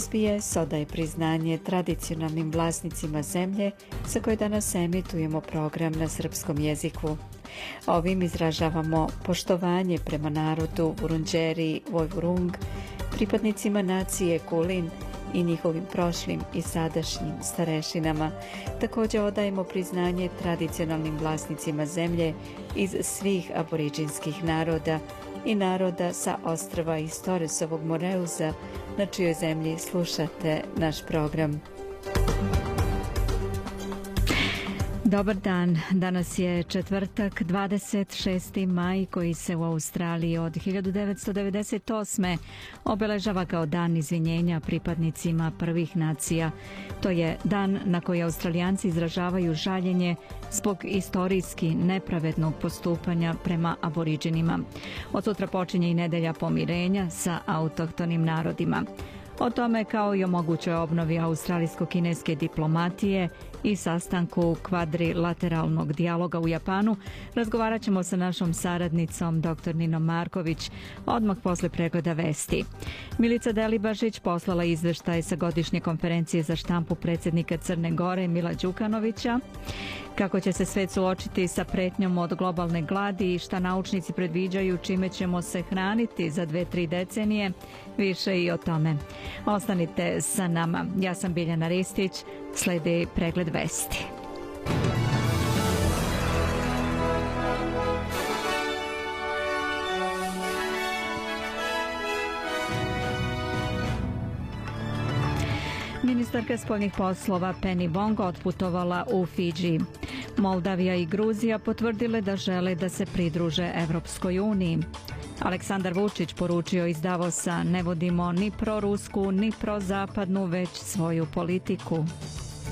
SBS odaje priznanje tradicionalnim vlasnicima zemlje sa koje danas emitujemo program na srpskom jeziku. Ovim izražavamo poštovanje prema narodu Urunđeri Vojvurung, pripadnicima nacije Kulin i njihovim prošlim i sadašnjim starešinama. Također odajemo priznanje tradicionalnim vlasnicima zemlje iz svih aboriđinskih naroda i naroda sa ostrava iz Toresovog Moreuza, na čijoj zemlji slušate naš program. Dobar dan, danas je četvrtak 26. maj koji se u Australiji od 1998. obeležava kao dan izvinjenja pripadnicima prvih nacija. To je dan na koji australijanci izražavaju žaljenje zbog istorijski nepravednog postupanja prema aboriđinima. Od sutra počinje i nedelja pomirenja sa autohtonim narodima. O tome kao i o mogućoj obnovi australijsko-kineske diplomatije i sastanku kvadrilateralnog dijaloga u Japanu razgovarat ćemo sa našom saradnicom dr. Ninom Marković odmah posle pregleda vesti. Milica Delibašić poslala izveštaj sa godišnje konferencije za štampu predsjednika Crne Gore Mila Đukanovića kako će se svet suočiti sa pretnjom od globalne gladi i šta naučnici predviđaju čime ćemo se hraniti za dve, tri decenije, više i o tome. Ostanite sa nama. Ja sam Biljana Ristić, sledi pregled vesti. Ministarka spoljnih poslova Penny Wong otputovala u Fiji. Moldavija i Gruzija potvrdile da žele da se pridruže Evropskoj uniji. Aleksandar Vučić poručio iz Davosa ne vodimo ni prorusku ni prozapadnu već svoju politiku.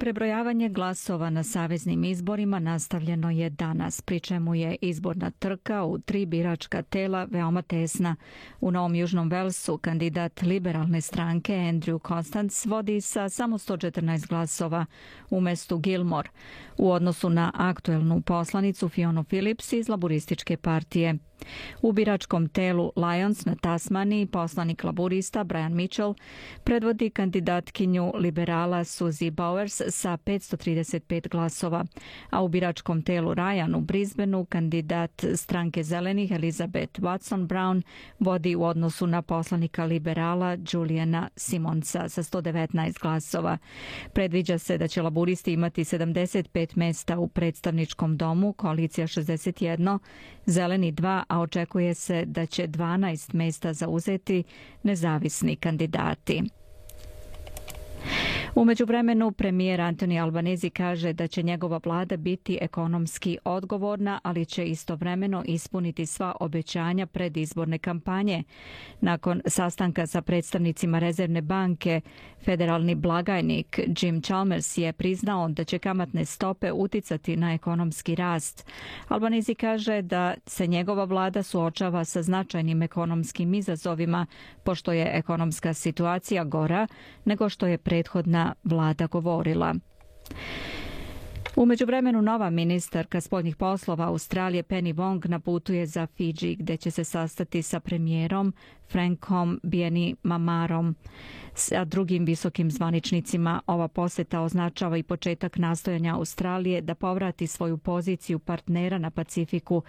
Prebrojavanje glasova na saveznim izborima nastavljeno je danas, pri čemu je izborna trka u tri biračka tela veoma tesna. U Novom Južnom Velsu kandidat liberalne stranke Andrew Constance vodi sa samo 114 glasova u mestu Gilmore u odnosu na aktuelnu poslanicu Fionu Phillips iz laborističke partije. U biračkom telu Lions na Tasmaniji poslanik laburista Brian Mitchell predvodi kandidatkinju liberala Suzy Bowers sa 535 glasova, a u biračkom telu Ryan u Brisbaneu kandidat stranke zelenih Elizabeth Watson Brown vodi u odnosu na poslanika liberala Juliana Simonsa sa 119 glasova. Predviđa se da će laburisti imati 75 mesta u predstavničkom domu, koalicija 61, zeleni 2, a očekuje se da će 12 mesta zauzeti nezavisni kandidati. U međuvremenu premijer Antoni Albanezi kaže da će njegova vlada biti ekonomski odgovorna, ali će istovremeno ispuniti sva obećanja pred izborne kampanje. Nakon sastanka sa predstavnicima Rezervne banke, federalni blagajnik Jim Chalmers je priznao da će kamatne stope uticati na ekonomski rast. Albanezi kaže da se njegova vlada suočava sa značajnim ekonomskim izazovima, pošto je ekonomska situacija gora nego što je prethodna vlada govorila. U međuvremenu nova ministarka spoljnih poslova Australije Penny Wong naputuje za Fiji gdje će se sastati sa premijerom Frankom Bieni Mamarom sa drugim visokim zvaničnicima. Ova poseta označava i početak nastojanja Australije da povrati svoju poziciju partnera na Pacifiku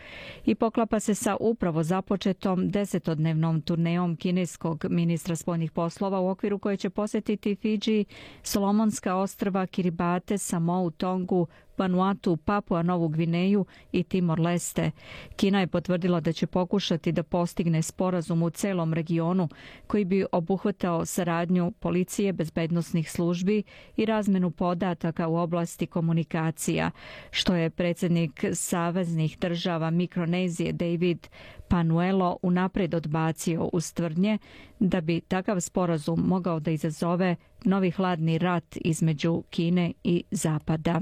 i poklapa se sa upravo započetom desetodnevnom turneom kineskog ministra spoljnih poslova u okviru koje će posetiti Fiji, Solomonska ostrva, Kiribate, Samou, Tongu, Vanuatu, Papua Novu Gvineju i Timor-Leste. Kina je potvrdila da će pokušati da postigne sporazum u celom regionu koji bi obuhvatao saradnju policije, bezbednostnih službi i razmenu podataka u oblasti komunikacija, što je predsednik Saveznih država Mikronezije David Panuelo unapred odbacio uz tvrdnje da bi takav sporazum mogao da izazove novi hladni rat između Kine i Zapada.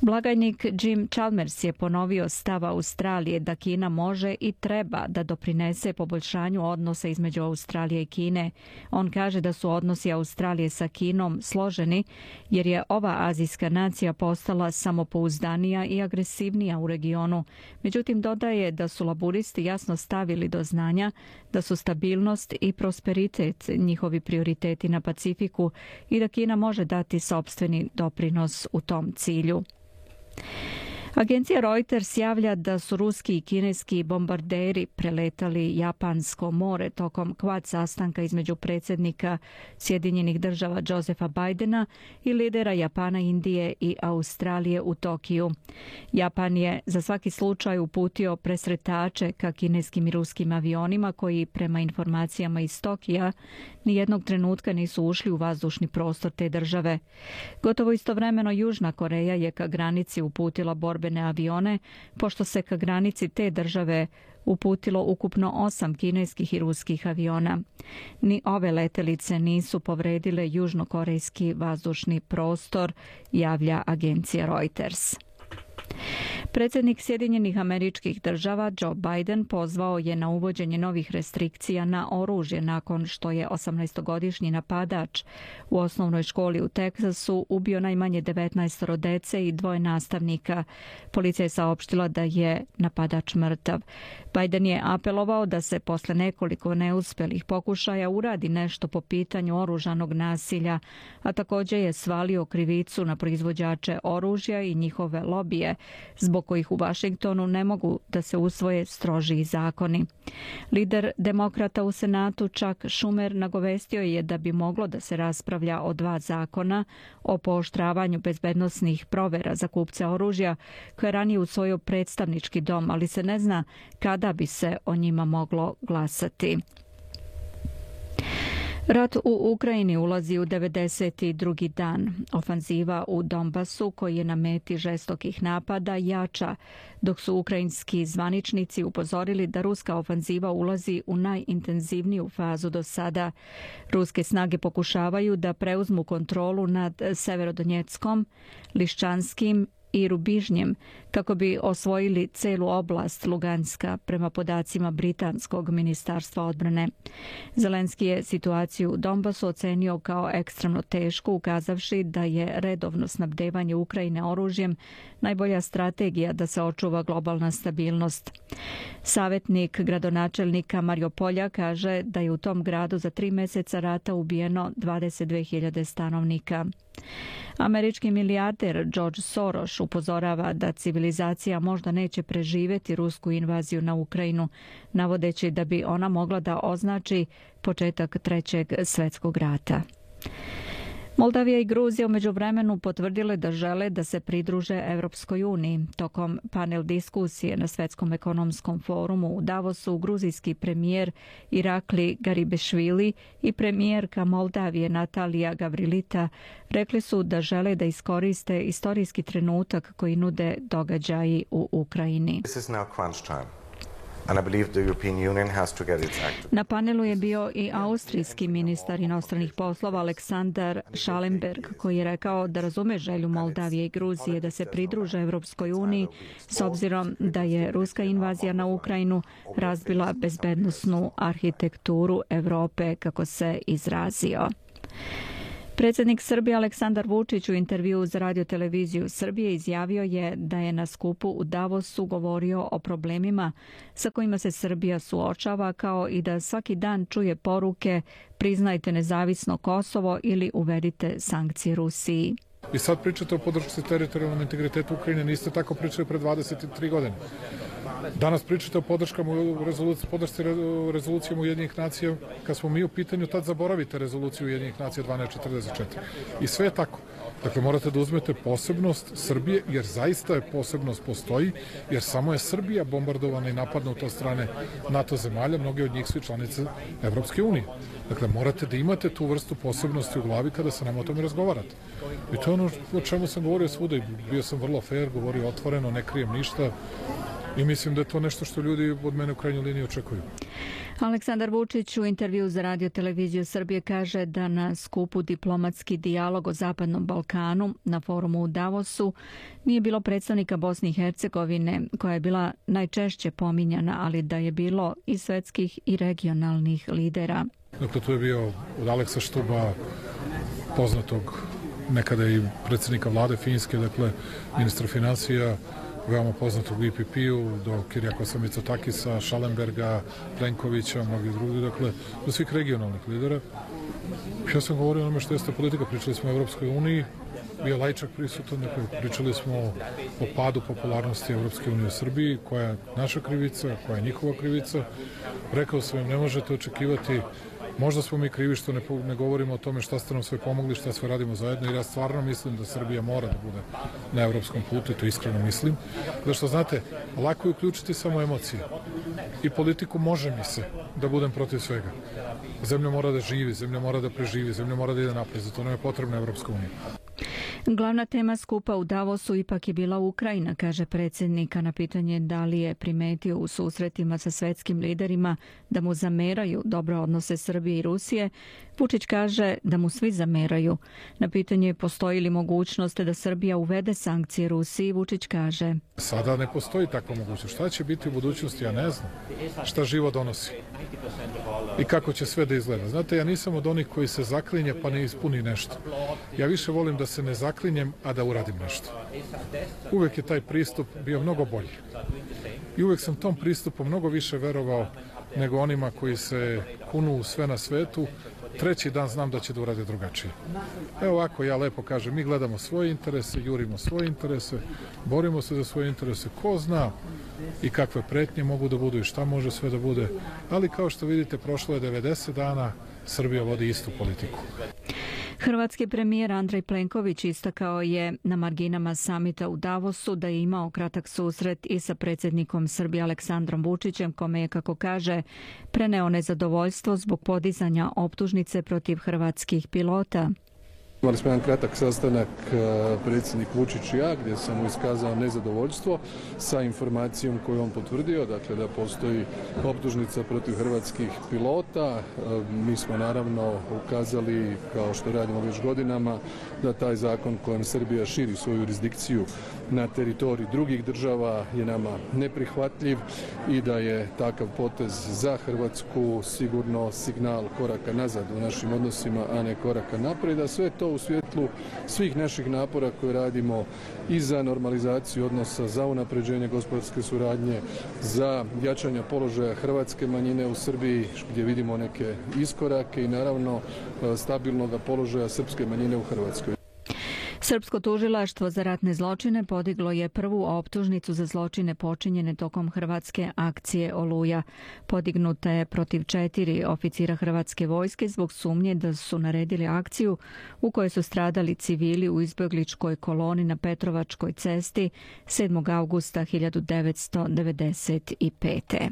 Blagajnik Jim Chalmers je ponovio stav Australije da Kina može i treba da doprinese poboljšanju odnosa između Australije i Kine. On kaže da su odnosi Australije sa Kinom složeni jer je ova azijska nacija postala samopouzdanija i agresivnija u regionu. Međutim, dodaje da su laburisti jasno stavili do znanja da su stabilnost i prosperitet njihovi prioriteti na Pacifiku i da Kina može dati sobstveni doprinos u tom cilju. Agencija Reuters javlja da su ruski i kineski bombarderi preletali Japansko more tokom kvad sastanka između predsjednika Sjedinjenih država Josefa Bidena i lidera Japana, Indije i Australije u Tokiju. Japan je za svaki slučaj uputio presretače ka kineskim i ruskim avionima koji prema informacijama iz Tokija nijednog trenutka nisu ušli u vazdušni prostor te države. Gotovo istovremeno Južna Koreja je ka granici uputila borbene avione, pošto se ka granici te države uputilo ukupno osam kineskih i ruskih aviona. Ni ove letelice nisu povredile južnokorejski vazdušni prostor, javlja agencija Reuters. Predsjednik Sjedinjenih američkih država Joe Biden pozvao je na uvođenje novih restrikcija na oružje nakon što je 18-godišnji napadač u osnovnoj školi u Teksasu ubio najmanje 19 dece i dvoje nastavnika. Policija je saopštila da je napadač mrtav. Biden je apelovao da se posle nekoliko neuspelih pokušaja uradi nešto po pitanju oružanog nasilja, a takođe je svalio krivicu na proizvođače oružja i njihove lobije, zbog kojih u Vašingtonu ne mogu da se usvoje strožiji zakoni. Lider demokrata u Senatu Chuck Schumer nagovestio je da bi moglo da se raspravlja o dva zakona o pooštravanju bezbednostnih provera za kupce oružja koje je ranije usvojio predstavnički dom, ali se ne zna kada bi se o njima moglo glasati. Rat u Ukrajini ulazi u 92. dan. Ofanziva u Donbasu, koji je na meti žestokih napada, jača, dok su ukrajinski zvaničnici upozorili da ruska ofanziva ulazi u najintenzivniju fazu do sada. Ruske snage pokušavaju da preuzmu kontrolu nad Severodonjeckom, Liščanskim i Rubižnjem kako bi osvojili celu oblast Luganska prema podacima Britanskog ministarstva odbrane. Zelenski je situaciju u Donbasu ocenio kao ekstremno tešku, ukazavši da je redovno snabdevanje Ukrajine oružjem najbolja strategija da se očuva globalna stabilnost. Savetnik gradonačelnika Mario Polja kaže da je u tom gradu za tri meseca rata ubijeno 22.000 stanovnika. Američki milijarder George Soros upozorava da civilizacija možda neće preživeti rusku invaziju na Ukrajinu, navodeći da bi ona mogla da označi početak trećeg svetskog rata. Moldavija i Gruzija umeđu vremenu potvrdile da žele da se pridruže Evropskoj uniji. Tokom panel diskusije na Svetskom ekonomskom forumu u Davosu gruzijski premijer Irakli Garibešvili i premijerka Moldavije Natalija Gavrilita rekli su da žele da iskoriste istorijski trenutak koji nude događaji u Ukrajini. This is now crunch time. Na panelu je bio i austrijski ministar inostranih poslova Aleksandar Schallenberg koji je rekao da razume želju Moldavije i Gruzije da se pridruže Evropskoj uniji s obzirom da je ruska invazija na Ukrajinu razbila bezbednostnu arhitekturu Evrope kako se izrazio. Predsjednik Srbije Aleksandar Vučić u intervju za radio televiziju Srbije izjavio je da je na skupu u Davosu govorio o problemima sa kojima se Srbija suočava kao i da svaki dan čuje poruke priznajte nezavisno Kosovo ili uvedite sankcije Rusiji. I sad pričate o podršci teritorijalnom integritetu Ukrajine, niste tako pričali pre 23 godine. Danas pričate o podrškama rezoluciji, podršci rezolucijama Ujedinjenih nacija, kad smo mi u pitanju, tad zaboravite rezoluciju Ujedinjenih nacija 1244. I sve je tako. Dakle, morate da uzmete posebnost Srbije, jer zaista je posebnost postoji, jer samo je Srbija bombardovana i napadnuta od strane NATO zemalja, mnoge od njih su članice Evropske unije. Dakle, morate da imate tu vrstu posebnosti u glavi kada se nam o tome razgovarate. I to je ono o čemu sam govorio svuda i bio sam vrlo fair, govorio otvoreno, ne krijem ništa i mislim da je to nešto što ljudi od mene u krajnjoj liniji očekuju. Aleksandar Vučić u intervju za radio televiziju Srbije kaže da na skupu diplomatski dijalog o Zapadnom Balkanu na forumu u Davosu nije bilo predstavnika Bosne i Hercegovine koja je bila najčešće pominjana, ali da je bilo i svetskih i regionalnih lidera. Dakle, tu je bio od Aleksa Štuba, poznatog nekada i predsednika vlade Finjske, dakle, ministra financija, veoma poznatog IPP-u, do Kirjakosa Mitsotakisa, Šalenberga, Plenkovića, mnogih drugih, dakle, do svih regionalnih lidera. Ja sam govorio o onome što jeste politika, pričali smo o Evropskoj uniji, bio lajčak prisutan, dakle, pričali smo o padu popularnosti Evropske unije u Srbiji, koja je naša krivica, koja je njihova krivica. Rekao sam im, ne možete očekivati Možda smo mi krivi što ne, ne govorimo o tome šta ste nam sve pomogli, šta sve radimo zajedno, jer ja stvarno mislim da Srbija mora da bude na evropskom putu to iskreno mislim. Da što znate, lako je uključiti samo emocije. I politiku može mi se da budem protiv svega. Zemlja mora da živi, zemlja mora da preživi, zemlja mora da ide napred, zato nam je potrebna Evropska unija. Glavna tema skupa u Davosu ipak je bila Ukrajina, kaže predsjednika na pitanje da li je primetio u susretima sa svetskim liderima da mu zameraju dobro odnose Srbije i Rusije. Vučić kaže da mu svi zameraju. Na pitanje postoji li mogućnost da Srbija uvede sankcije Rusiji, Vučić kaže. Sada ne postoji takva mogućnost. Šta će biti u budućnosti, ja ne znam. Šta živo donosi. I kako će sve da izgleda. Znate, ja nisam od onih koji se zaklinje pa ne ispuni nešto. Ja više volim da se ne zaklinjem, a da uradim nešto. Uvek je taj pristup bio mnogo bolji. I uvek sam tom pristupu mnogo više verovao nego onima koji se kunu sve na svetu, treći dan znam da će da urade drugačije. Evo ovako, ja lepo kažem, mi gledamo svoje interese, jurimo svoje interese, borimo se za svoje interese, ko zna i kakve pretnje mogu da budu i šta može sve da bude, ali kao što vidite, prošlo je 90 dana, Srbija vodi istu politiku. Hrvatski premijer Andrej Plenković istakao je na marginama samita u Davosu da je imao kratak susret i sa predsjednikom Srbije Aleksandrom Vučićem, kome je, kako kaže, preneo nezadovoljstvo zbog podizanja optužnice protiv hrvatskih pilota. Imali smo jedan kratak sastanak e, predsjednik Vučić i ja gdje sam mu iskazao nezadovoljstvo sa informacijom koju on potvrdio, dakle da postoji optužnica protiv hrvatskih pilota. E, mi smo naravno ukazali, kao što radimo već godinama, da taj zakon kojem Srbija širi svoju jurisdikciju na teritoriji drugih država je nama neprihvatljiv i da je takav potez za Hrvatsku sigurno signal koraka nazad u našim odnosima, a ne koraka naprijed, a sve to u svjetlu svih naših napora koje radimo i za normalizaciju odnosa, za unapređenje gospodarske suradnje, za jačanje položaja hrvatske manjine u Srbiji gdje vidimo neke iskorake i naravno stabilnog položaja srpske manjine u Hrvatskoj. Srpsko tužilaštvo za ratne zločine podiglo je prvu optužnicu za zločine počinjene tokom Hrvatske akcije Oluja. Podignuta je protiv četiri oficira Hrvatske vojske zbog sumnje da su naredili akciju u kojoj su stradali civili u izbjegličkoj koloni na Petrovačkoj cesti 7. augusta 1995.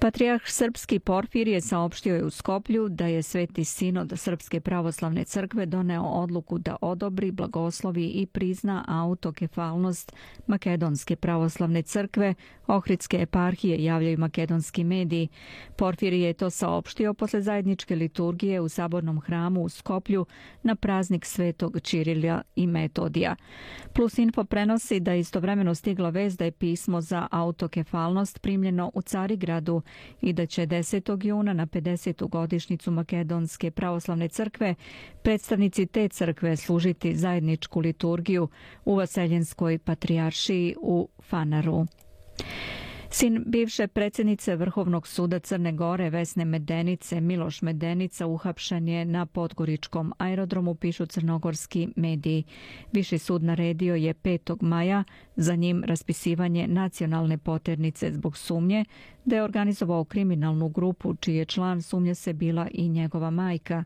Patrijarh Srpski Porfir saopštio je u Skoplju da je Sveti Sinod Srpske pravoslavne crkve doneo odluku da odobri, blagoslovi i prizna autokefalnost Makedonske pravoslavne crkve, Ohridske eparhije javljaju makedonski mediji. Porfir je to saopštio posle zajedničke liturgije u sabornom hramu u Skoplju na praznik Svetog Čirilja i Metodija. Plus Info prenosi da istovremeno stigla vez da je pismo za autokefalnost primljeno u Carigradu i da će 10. juna na 50. godišnicu Makedonske pravoslavne crkve predstavnici te crkve služiti zajedničku liturgiju u Vaseljenskoj patrijaršiji u Fanaru. Sin bivše predsjednice Vrhovnog suda Crne Gore Vesne Medenice, Miloš Medenica, uhapšen je na Podgoričkom aerodromu, pišu crnogorski mediji. Viši sud naredio je 5. maja za njim raspisivanje nacionalne poternice zbog sumnje da je organizovao kriminalnu grupu čiji je član sumnje se bila i njegova majka.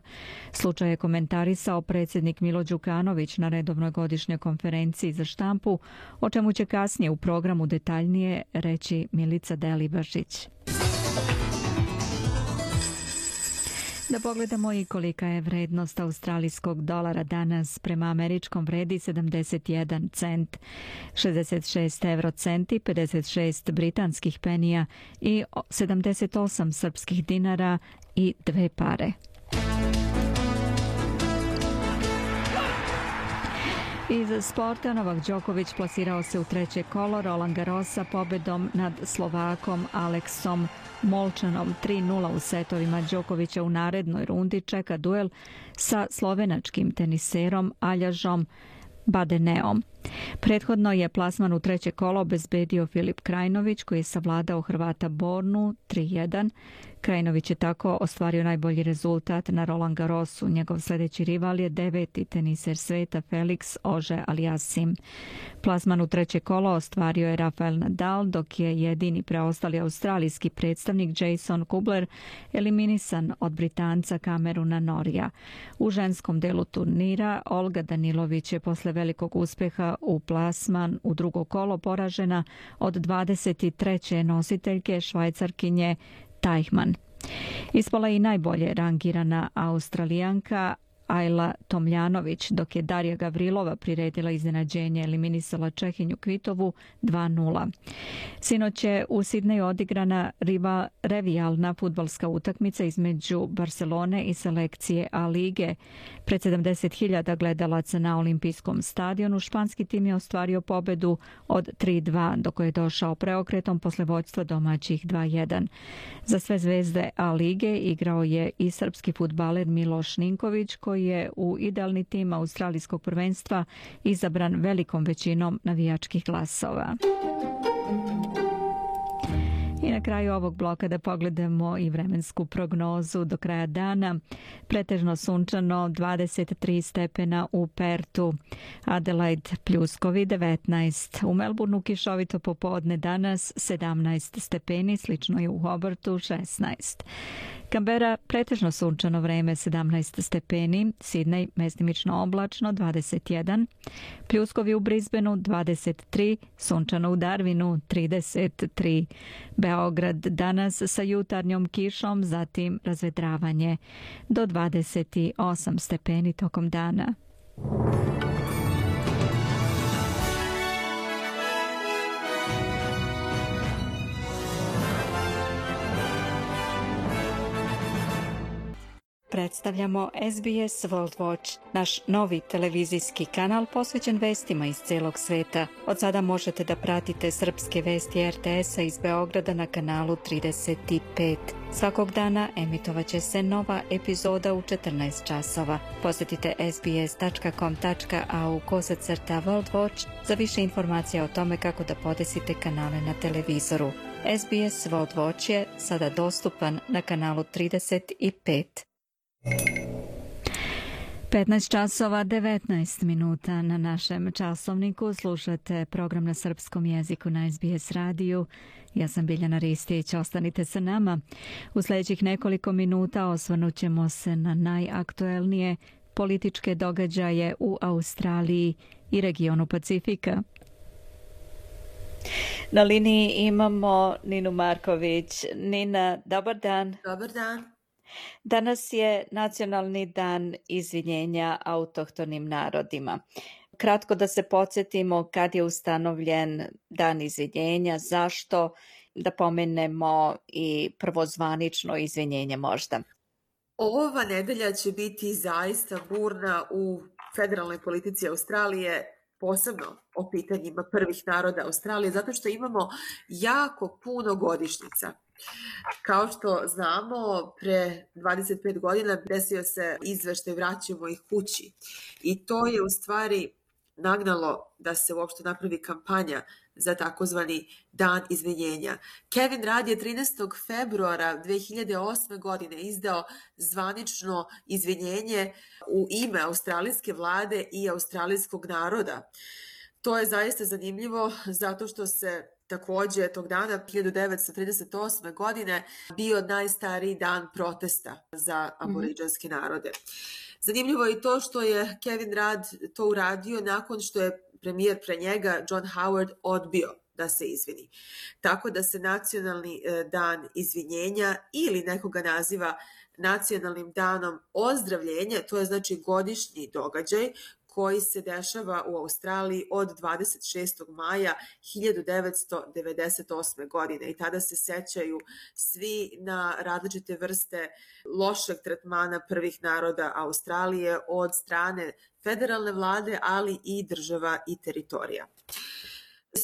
Slučaj je komentarisao predsjednik Milo Đukanović na redovnoj godišnjoj konferenciji za štampu, o čemu će kasnije u programu detaljnije reći Milica Delibašić. Da pogledamo i kolika je vrednost australijskog dolara danas prema američkom vredi 71 cent, 66 euro centi, 56 britanskih penija i 78 srpskih dinara i dve pare. Iz sporta Novak Đoković plasirao se u treće kolo Roland Garrosa pobedom nad Slovakom Aleksom Molčanom 3-0 u setovima Đokovića u narednoj rundi čeka duel sa slovenačkim teniserom Aljažom Badeneom. Prethodno je plasman u treće kolo obezbedio Filip Krajnović koji je savladao Hrvata Bornu 3-1 Krajinović je tako ostvario najbolji rezultat na Roland Garrosu. Njegov sljedeći rival je deveti teniser sveta Felix Ože Aliasim. Plasman u treće kolo ostvario je Rafael Nadal, dok je jedini preostali australijski predstavnik Jason Kubler eliminisan od Britanca Kameruna Norija. U ženskom delu turnira Olga Danilović je posle velikog uspeha u plasman u drugo kolo poražena od 23. nositeljke švajcarkinje Tajhman. Ispala i najbolje rangirana Australijanka Ajla Tomljanović, dok je Darija Gavrilova priredila iznenađenje, eliminisala Čehinju Kvitovu 2-0. Sinoć je u Sidneju odigrana riva revijalna futbalska utakmica između Barcelone i selekcije A lige. Pred 70.000 gledalaca na olimpijskom stadionu španski tim je ostvario pobedu od 3-2, do koje je došao preokretom posle vođstva domaćih 2-1. Za sve zvezde A lige igrao je i srpski futbaler Miloš Ninković, koji je u idealni tim australijskog prvenstva izabran velikom većinom navijačkih glasova. I na kraju ovog bloka da pogledamo i vremensku prognozu do kraja dana. Pretežno sunčano 23 stepena u Pertu, Adelaide pljuskovi 19, u Melbourneu kišovito popodne danas 17 stepeni, slično je u Hobartu 16. Kambera pretežno sunčano vreme 17 stepeni, Sidney mestimično oblačno 21, Pljuskovi u Brisbaneu 23, sunčano u Darwinu 33, Beograd danas sa jutarnjom kišom, zatim razvedravanje do 28 stepeni tokom dana. Predstavljamo SBS World Watch, naš novi televizijski kanal posvećen vestima iz celog sveta. Od sada možete da pratite srpske vesti RTS-a iz Beograda na kanalu 35. Svakog dana emitovaće se nova epizoda u 14 časova. Posjetite sbs.com.au kosacrta World Watch za više informacija o tome kako da podesite kanale na televizoru. SBS World Watch je sada dostupan na kanalu 35. 15 časova 19 minuta na našem časovniku slušate program na srpskom jeziku na SBS radiju. Ja sam Biljana Ristić, ostanite sa nama. U sljedećih nekoliko minuta osvrnut ćemo se na najaktuelnije političke događaje u Australiji i regionu Pacifika. Na liniji imamo Ninu Marković. Nina, dobar dan. Dobar dan. Danas je nacionalni dan izvinjenja autohtonim narodima. Kratko da se podsjetimo kad je ustanovljen dan izvinjenja, zašto, da pomenemo i prvozvanično izvinjenje možda. Ova nedelja će biti zaista burna u federalnoj politici Australije, posebno o pitanjima prvih naroda Australije, zato što imamo jako puno godišnjica. Kao što znamo, pre 25 godina desio se izveštaj Vraćamo ih kući. I to je u stvari nagnalo da se uopšte napravi kampanja za takozvani dan izvinjenja. Kevin Rudd je 13. februara 2008. godine izdao zvanično izvinjenje u ime australijske vlade i australijskog naroda. To je zaista zanimljivo zato što se takođe tog dana 1938. godine bio najstariji dan protesta za aboriđanske narode. Zanimljivo je i to što je Kevin Rudd to uradio nakon što je premijer pre njega John Howard odbio da se izvini. Tako da se nacionalni e, dan izvinjenja ili nekoga naziva nacionalnim danom ozdravljenja, to je znači godišnji događaj koji se dešava u Australiji od 26. maja 1998. godine i tada se sećaju svi na različite vrste lošeg tretmana prvih naroda Australije od strane federalne vlade, ali i država i teritorija.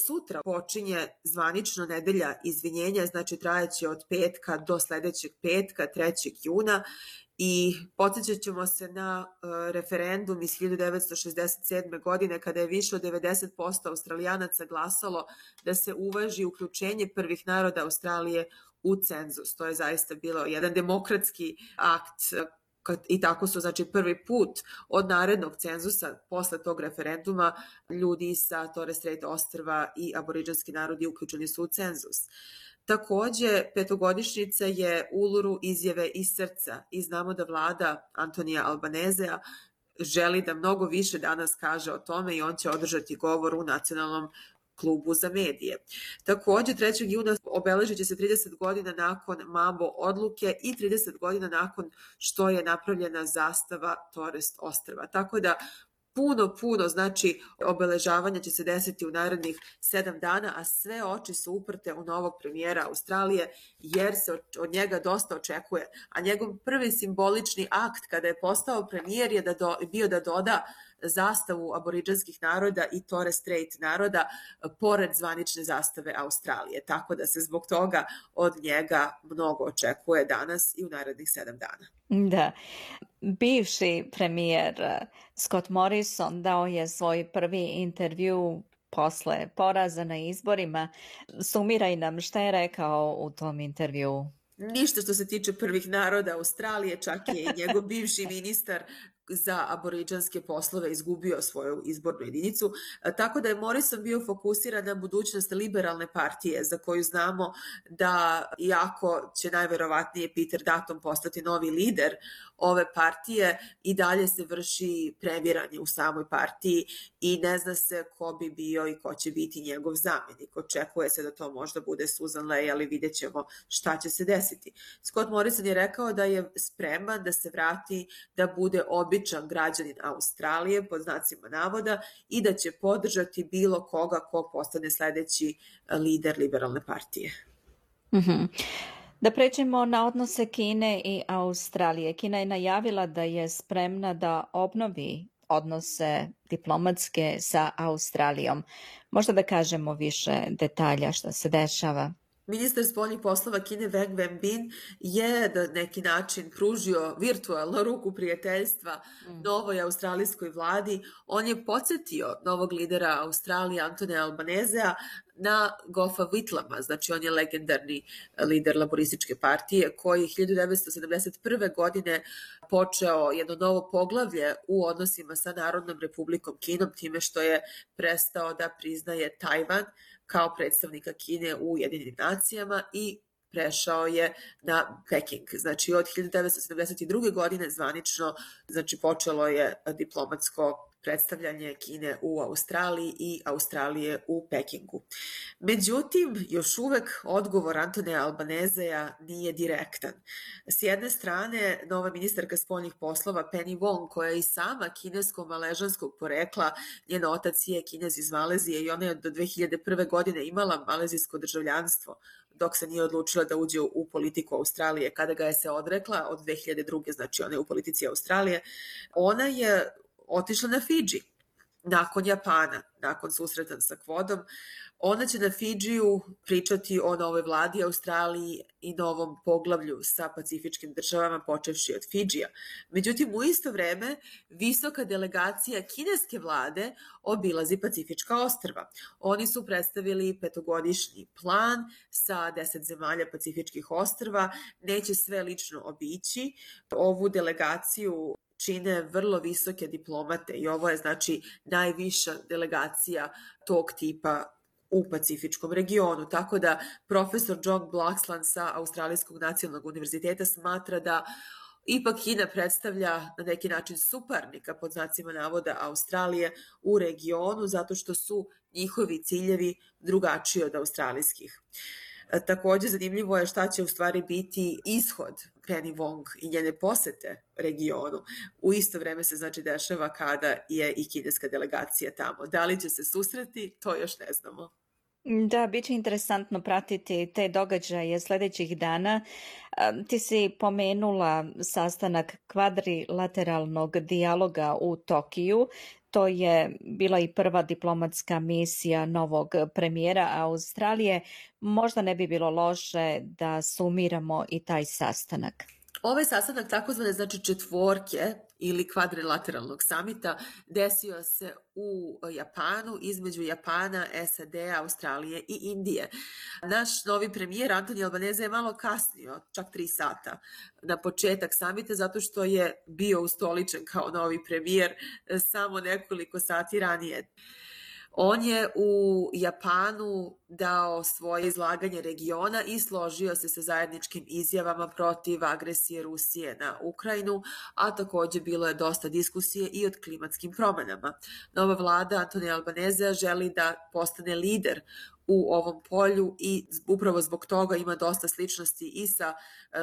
Sutra počinje zvanično nedelja izvinjenja, znači trajaće od petka do sledećeg petka, 3. juna i podsjećat ćemo se na uh, referendum iz 1967. godine kada je više od 90% australijanaca glasalo da se uvaži uključenje prvih naroda Australije u cenzus. To je zaista bilo jedan demokratski akt i tako su znači prvi put od narednog cenzusa posle tog referenduma ljudi sa Torres Strait ostrva i aboriđanski narodi uključeni su u cenzus. Takođe, petogodišnjica je Uluru izjave iz srca i znamo da vlada Antonija Albanezea želi da mnogo više danas kaže o tome i on će održati govor u nacionalnom klubu za medije. Takođe, 3. juna obeležit će se 30 godina nakon Mambo odluke i 30 godina nakon što je napravljena zastava Torres ostrva. Tako da puno, puno, znači obeležavanja će se desiti u narednih sedam dana, a sve oči su uprte u novog premijera Australije, jer se od njega dosta očekuje. A njegov prvi simbolični akt kada je postao premijer je da do, bio da doda zastavu aboriđanskih naroda i Torres Strait naroda pored zvanične zastave Australije. Tako da se zbog toga od njega mnogo očekuje danas i u narednih sedam dana. Da. Bivši premijer eh, Scott Morrison dao je svoj prvi intervju posle poraza na izborima. Sumiraj nam šta je rekao u tom intervju. Ništa što se tiče prvih naroda Australije, čak je i njegov bivši ministar za aboriđanske poslove izgubio svoju izbornu jedinicu, tako da je Morrison bio fokusiran na budućnost liberalne partije za koju znamo da iako će najverovatnije Peter Dutton postati novi lider ove partije i dalje se vrši previranje u samoj partiji i ne zna se ko bi bio i ko će biti njegov zamenik. Očekuje se da to možda bude Susan Lay, ali vidjet ćemo šta će se desiti. Scott Morrison je rekao da je spreman da se vrati da bude običan građanin Australije, pod znacima navoda, i da će podržati bilo koga ko postane sledeći lider liberalne partije. Mm Da pređemo na odnose Kine i Australije. Kina je najavila da je spremna da obnovi odnose diplomatske sa Australijom. Možda da kažemo više detalja šta se dešava. Ministar spoljnih poslova Kine Wang Wenbin je na neki način pružio virtualno ruku prijateljstva mm. novoj australijskoj vladi. On je podsjetio novog lidera Australije Antone Albanezea na Gofa Whitlama, znači on je legendarni lider laborističke partije koji 1971. godine počeo jedno novo poglavlje u odnosima sa Narodnom republikom Kinom time što je prestao da priznaje Tajvan kao predstavnika Kine u Jedinim nacijama i prešao je na Peking. Znači od 1972. godine zvanično znači počelo je diplomatsko predstavljanje Kine u Australiji i Australije u Pekingu. Međutim, još uvek odgovor Antone Albanezeja nije direktan. S jedne strane, nova ministarka spoljnih poslova Penny Wong, koja je i sama kinesko-maležanskog porekla, njen otac je kinez iz Malezije i ona je do 2001. godine imala malezijsko državljanstvo, dok se nije odlučila da uđe u politiku Australije. Kada ga je se odrekla od 2002. znači ona je u politici Australije, ona je otišla na Fidži nakon Japana, nakon susreta sa Kvodom, Ona će na Fidžiju pričati o novoj vladi Australiji i novom poglavlju sa pacifičkim državama, počevši od Fidžija. Međutim, u isto vreme, visoka delegacija kineske vlade obilazi Pacifička ostrva. Oni su predstavili petogodišnji plan sa deset zemalja Pacifičkih ostrva. Neće sve lično obići. Ovu delegaciju čine vrlo visoke diplomate i ovo je znači najviša delegacija tog tipa u Pacifičkom regionu. Tako da profesor John Blaxland sa Australijskog nacionalnog univerziteta smatra da ipak Kina predstavlja na neki način suparnika pod znacima navoda Australije u regionu zato što su njihovi ciljevi drugačiji od australijskih. E, takođe zanimljivo je šta će u stvari biti ishod Penny Wong i njene posete regionu. U isto vreme se znači dešava kada je i kineska delegacija tamo. Da li će se susreti, to još ne znamo. Da, bit će interesantno pratiti te događaje sledećih dana. Ti si pomenula sastanak kvadrilateralnog dijaloga u Tokiju. To je bila i prva diplomatska misija novog premijera Australije. Možda ne bi bilo loše da sumiramo i taj sastanak. Ovaj sastanak takozvane znači četvorke ili kvadrilateralnog samita desio se u Japanu između Japana, SAD, Australije i Indije. Naš novi premijer Antoni Albanese je malo kasnio, čak tri sata na početak samita zato što je bio ustoličen kao novi premijer samo nekoliko sati ranije. On je u Japanu dao svoje izlaganje regiona i složio se sa zajedničkim izjavama protiv agresije Rusije na Ukrajinu, a takođe bilo je dosta diskusije i od klimatskim promenama. Nova vlada Antonija Albanezea želi da postane lider u ovom polju i upravo zbog toga ima dosta sličnosti i sa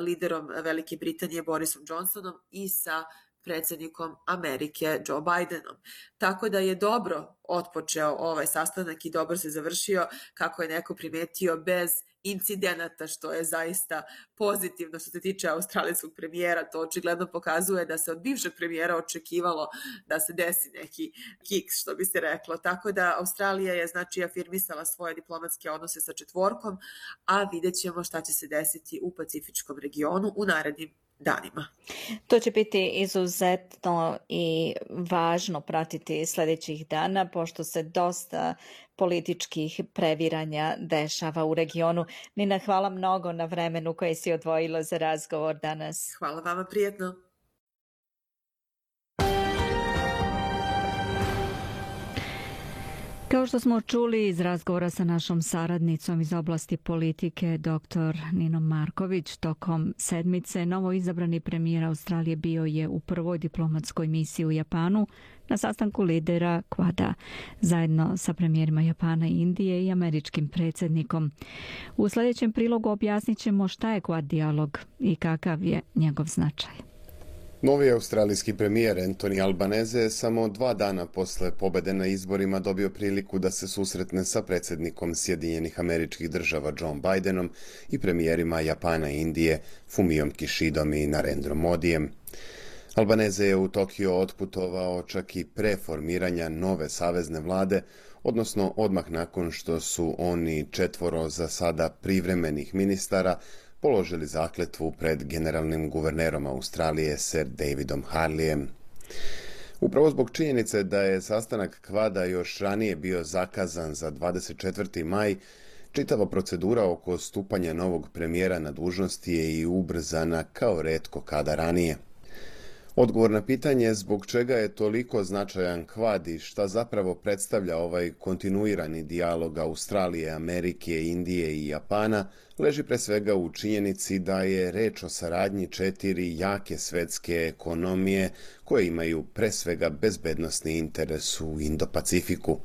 liderom Velike Britanije Borisom Johnsonom i sa predsednikom Amerike Joe Bidenom. Tako da je dobro otpočeo ovaj sastanak i dobro se završio, kako je neko primetio, bez incidenata, što je zaista pozitivno što se tiče australijskog premijera. To očigledno pokazuje da se od bivšeg premijera očekivalo da se desi neki kiks, što bi se reklo. Tako da Australija je znači afirmisala svoje diplomatske odnose sa četvorkom, a vidjet ćemo šta će se desiti u Pacifičkom regionu u narednim danima. To će biti izuzetno i važno pratiti sledećih dana, pošto se dosta političkih previranja dešava u regionu. Nina, hvala mnogo na vremenu koje si odvojila za razgovor danas. Hvala vama, prijetno. Kao što smo čuli iz razgovora sa našom saradnicom iz oblasti politike, dr. Ninom Marković, tokom sedmice novo izabrani premijer Australije bio je u prvoj diplomatskoj misiji u Japanu na sastanku lidera Kvada, zajedno sa premijerima Japana i Indije i američkim predsednikom. U sledećem prilogu objasnit ćemo šta je Kvad dialog i kakav je njegov značaj. Novi australijski premijer Anthony Albanese je samo dva dana posle pobede na izborima dobio priliku da se susretne sa predsednikom Sjedinjenih američkih država John Bidenom i premijerima Japana i Indije Fumijom Kishidom i Narendrom Modijem. Albaneze je u Tokio otputovao čak i pre formiranja nove savezne vlade, odnosno odmah nakon što su oni četvoro za sada privremenih ministara položili zakletvu pred generalnim guvernerom Australije Sir Davidom Harlijem. Upravo zbog činjenice da je sastanak kvada još ranije bio zakazan za 24. maj, čitava procedura oko stupanja novog premijera na dužnosti je i ubrzana kao redko kada ranije. Odgovor na pitanje zbog čega je toliko značajan kvad i šta zapravo predstavlja ovaj kontinuirani dijalog Australije, Amerike, Indije i Japana leži pre svega u činjenici da je reč o saradnji četiri jake svetske ekonomije koje imaju pre svega bezbednostni interes u Indo-Pacifiku.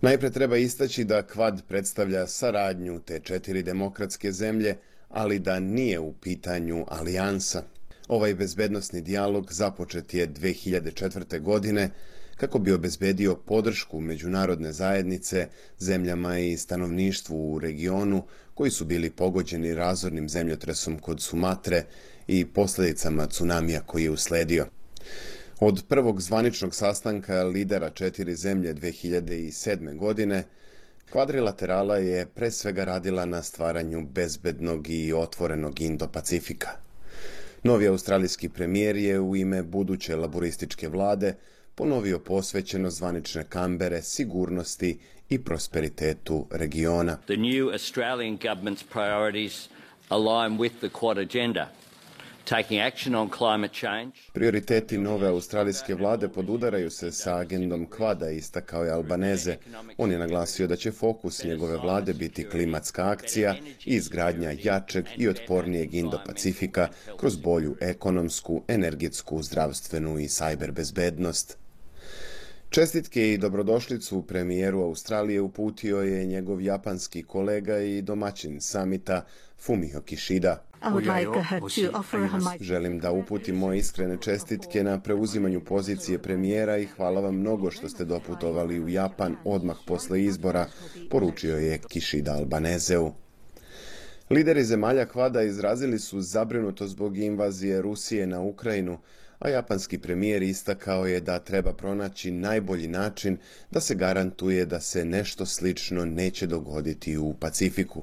Najpre treba istaći da kvad predstavlja saradnju te četiri demokratske zemlje, ali da nije u pitanju alijansa – Ovaj bezbednostni dijalog započet je 2004. godine kako bi obezbedio podršku međunarodne zajednice zemljama i stanovništvu u regionu koji su bili pogođeni razornim zemljotresom kod Sumatre i posledicama tsunamija koji je usledio. Od prvog zvaničnog sastanka lidera četiri zemlje 2007. godine, kvadrilaterala je pre svega radila na stvaranju bezbednog i otvorenog Indo-Pacifika. Novi australijski premijer je u ime buduće laborističke vlade ponovio posvećeno zvanične kambere sigurnosti i prosperitetu regiona. The new Australian government's priorities align with the Quad agenda. Taking action on climate change. Prioriteti nove australijske vlade podudaraju se sa agendom kvada, istakao je Albaneze. On je naglasio da će fokus njegove vlade biti klimatska akcija i izgradnja jačeg i otpornijeg Indo-Pacifika kroz bolju ekonomsku, energetsku, zdravstvenu i sajber bezbednost. Čestitke i dobrodošlicu premijeru Australije uputio je njegov japanski kolega i domaćin samita Fumio Kishida. Želim da uputim moje iskrene čestitke na preuzimanju pozicije premijera i hvala vam mnogo što ste doputovali u Japan odmah posle izbora, poručio je Kishida Albanezeu. Lideri zemalja Kvada izrazili su zabrinutost zbog invazije Rusije na Ukrajinu, a japanski premijer istakao je da treba pronaći najbolji način da se garantuje da se nešto slično neće dogoditi u Pacifiku.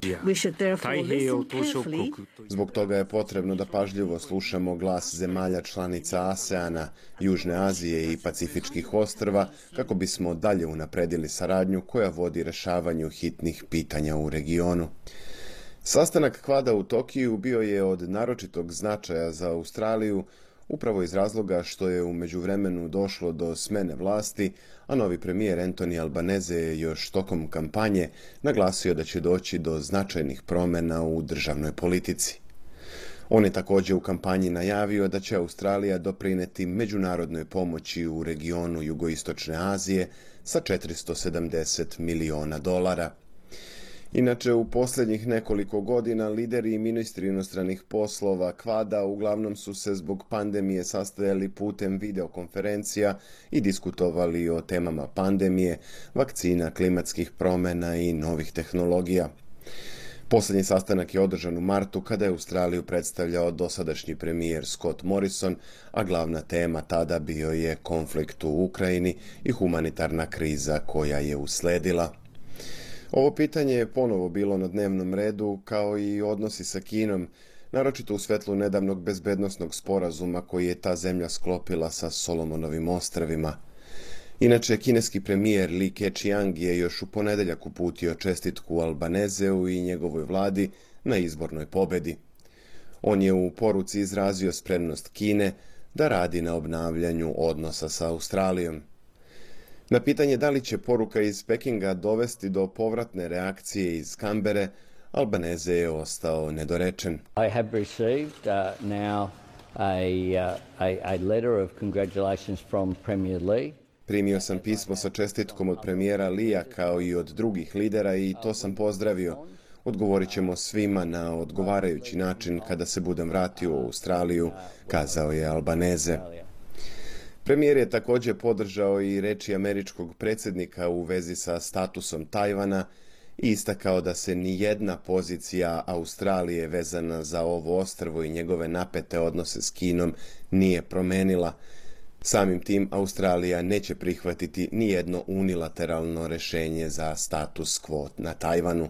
Zbog toga je potrebno da pažljivo slušamo glas zemalja članica ASEANA, Južne Azije i Pacifičkih ostrva kako bismo dalje unapredili saradnju koja vodi rešavanju hitnih pitanja u regionu. Sastanak kvada u Tokiju bio je od naročitog značaja za Australiju, upravo iz razloga što je u međuvremenu došlo do smene vlasti, a novi premijer Anthony Albanese je još tokom kampanje naglasio da će doći do značajnih promena u državnoj politici. On je također u kampanji najavio da će Australija doprineti međunarodnoj pomoći u regionu jugoistočne Azije sa 470 miliona dolara – Inače, u posljednjih nekoliko godina lideri i ministri inostranih poslova kvada uglavnom su se zbog pandemije sastajali putem videokonferencija i diskutovali o temama pandemije, vakcina, klimatskih promjena i novih tehnologija. Posljednji sastanak je održan u martu kada je Australiju predstavljao dosadašnji premijer Scott Morrison, a glavna tema tada bio je konflikt u Ukrajini i humanitarna kriza koja je usledila. Ovo pitanje je ponovo bilo na dnevnom redu, kao i odnosi sa Kinom, naročito u svetlu nedavnog bezbednostnog sporazuma koji je ta zemlja sklopila sa Solomonovim ostravima. Inače, kineski premijer Li Keqiang je još u ponedeljak uputio čestitku Albanezeu i njegovoj vladi na izbornoj pobedi. On je u poruci izrazio spremnost Kine da radi na obnavljanju odnosa sa Australijom. Na pitanje da li će poruka iz Pekinga dovesti do povratne reakcije iz Kambere, Albaneze je ostao nedorečen. I have received uh, now a, uh, a, a letter of congratulations from Premier Lee. Primio sam pismo sa čestitkom od premijera Lija kao i od drugih lidera i to sam pozdravio. Odgovorit ćemo svima na odgovarajući način kada se budem vratio u Australiju, kazao je Albaneze. Premijer je također podržao i reči američkog predsjednika u vezi sa statusom Tajvana i istakao da se ni jedna pozicija Australije vezana za ovo ostrvo i njegove napete odnose s Kinom nije promenila. Samim tim Australija neće prihvatiti ni jedno unilateralno rešenje za status quo na Tajvanu.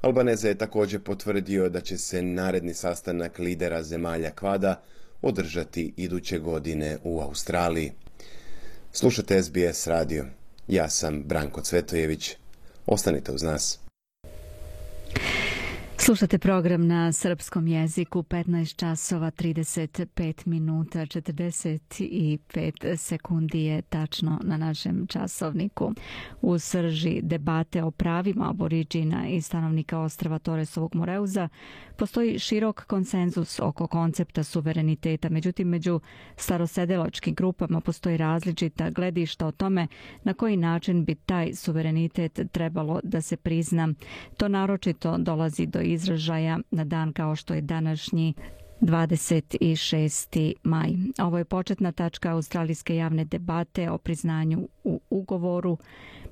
Albaneza je također potvrdio da će se naredni sastanak lidera zemalja Kvada održati iduće godine u Australiji. Slušate SBS radio. Ja sam Branko Cvetojević. Ostanite uz nas. Slušate program na srpskom jeziku 15 časova 35 minuta 45 sekundi je tačno na našem časovniku. U srži debate o pravima aboriđina i stanovnika ostrava Toresovog Moreuza postoji širok konsenzus oko koncepta suvereniteta. Međutim, među starosedeločkim grupama postoji različita gledišta o tome na koji način bi taj suverenitet trebalo da se prizna. To naročito dolazi do izražaja na dan kao što je današnji 26. maj. Ovo je početna tačka australijske javne debate o priznanju u ugovoru,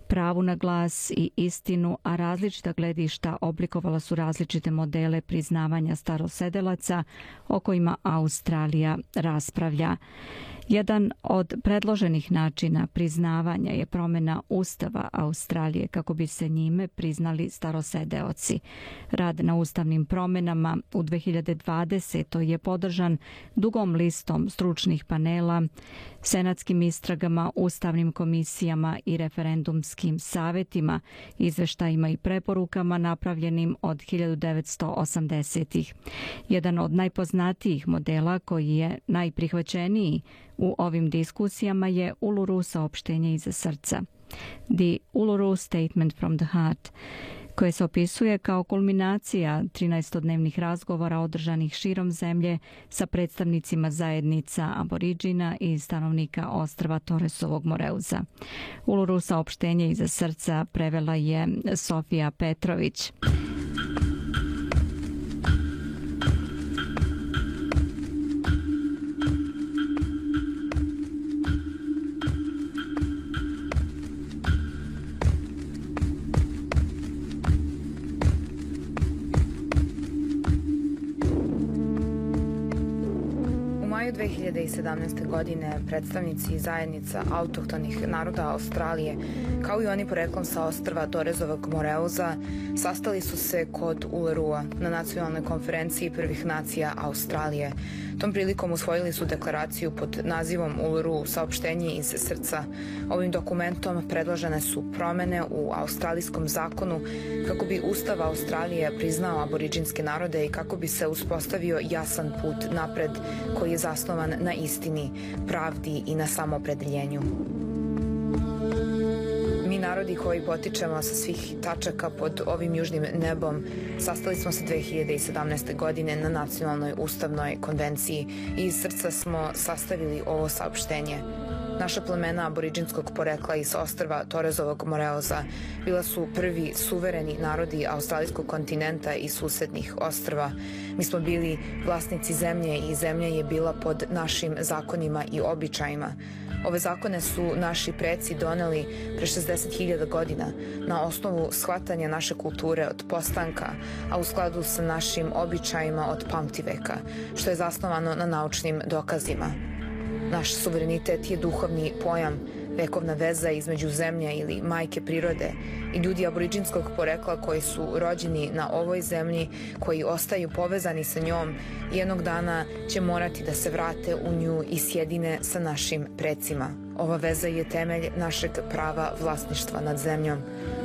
pravu na glas i istinu, a različita gledišta oblikovala su različite modele priznavanja starosedelaca o kojima Australija raspravlja. Jedan od predloženih načina priznavanja je promena Ustava Australije kako bi se njime priznali starosedeoci. Rad na ustavnim promenama u 2020. je podržan dugom listom stručnih panela, senatskim istragama, ustavnim komisijama i referendumskim savetima, izveštajima i preporukama napravljenim od 1980-ih. Jedan od najpoznatijih modela koji je najprihvaćeniji u ovim diskusijama je Uluru saopštenje iza srca. The Uluru Statement from the Heart koje se opisuje kao kulminacija 13-dnevnih razgovora održanih širom zemlje sa predstavnicima zajednica aboriđina i stanovnika ostrava Toresovog Moreuza. Uluru saopštenje iza srca prevela je Sofija Petrović. 2017. godine predstavnici zajednica autohtonih naroda Australije, kao i oni poreklom sa ostrva Torezovog Moreuza, sastali su se kod Ulerua na nacionalnoj konferenciji prvih nacija Australije. Tom prilikom usvojili su deklaraciju pod nazivom Uluru saopštenje iz srca. Ovim dokumentom predložene su promene u australijskom zakonu kako bi Ustav Australije priznao aboriđinske narode i kako bi se uspostavio jasan put napred koji je zasnovan na istini, pravdi i na samopredeljenju mi narodi koji potičemo sa svih tačaka pod ovim južnim nebom sastali smo se 2017. godine na Nacionalnoj ustavnoj konvenciji i iz srca smo sastavili ovo saopštenje. Naša plemena aboriđinskog porekla iz ostrva Torezovog Moreoza bila su prvi suvereni narodi australijskog kontinenta i susednih ostrva. Mi smo bili vlasnici zemlje i zemlja je bila pod našim zakonima i običajima. Ove zakone su naši preci doneli pre 60.000 godina na osnovu shvatanja naše kulture od postanka, a u skladu sa našim običajima od pamtiveka, što je zasnovano na naučnim dokazima. Naš suverenitet je duhovni pojam, vekovna veza između zemlje ili majke prirode i ljudi aboriđinskog porekla koji su rođeni na ovoj zemlji, koji ostaju povezani sa njom, jednog dana će morati da se vrate u nju i sjedine sa našim precima. Ova veza je temelj našeg prava vlasništva nad zemljom,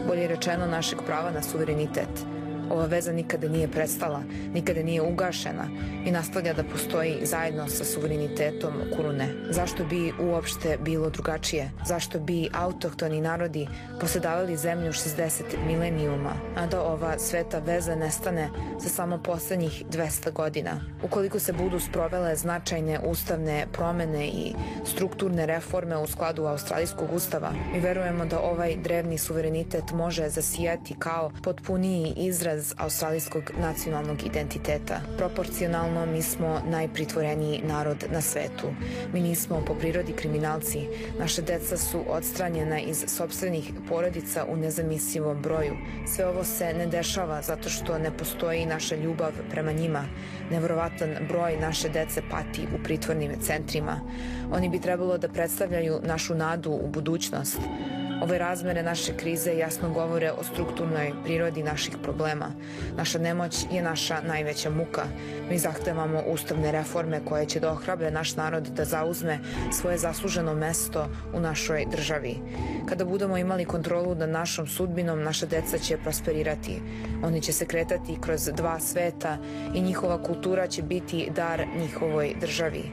bolje rečeno našeg prava na suverenitet – Ova veza nikada nije prestala, nikada nije ugašena i nastavlja da postoji zajedno sa suverenitetom Kurune. Zašto bi uopšte bilo drugačije? Zašto bi autohtoni narodi posedavali zemlju 60 milenijuma, a da ova sveta veza nestane za samo poslednjih 200 godina? Ukoliko se budu sprovele značajne ustavne promene i strukturne reforme u skladu Australijskog ustava, mi verujemo da ovaj drevni suverenitet može zasijati kao potpuniji izraz izraz australijskog nacionalnog identiteta. Proporcionalno mi smo najpritvoreniji narod na svetu. Mi nismo po prirodi kriminalci. Naše deca su odstranjena iz sobstvenih porodica u nezamislivom broju. Sve ovo se ne dešava zato što ne postoji naša ljubav prema njima. Nevrovatan broj naše dece pati u pritvornim centrima. Oni bi trebalo da predstavljaju našu nadu u budućnost. Ove razmere naše krize jasno govore o strukturnoj prirodi naših problema. Naša nemoć je naša najveća muka. Mi zahtevamo ustavne reforme koje će da ohrabre naš narod da zauzme svoje zasluženo mesto u našoj državi. Kada budemo imali kontrolu nad našom sudbinom, naša deca će prosperirati. Oni će se kretati kroz dva sveta i njihova kultura će biti dar njihovoj državi.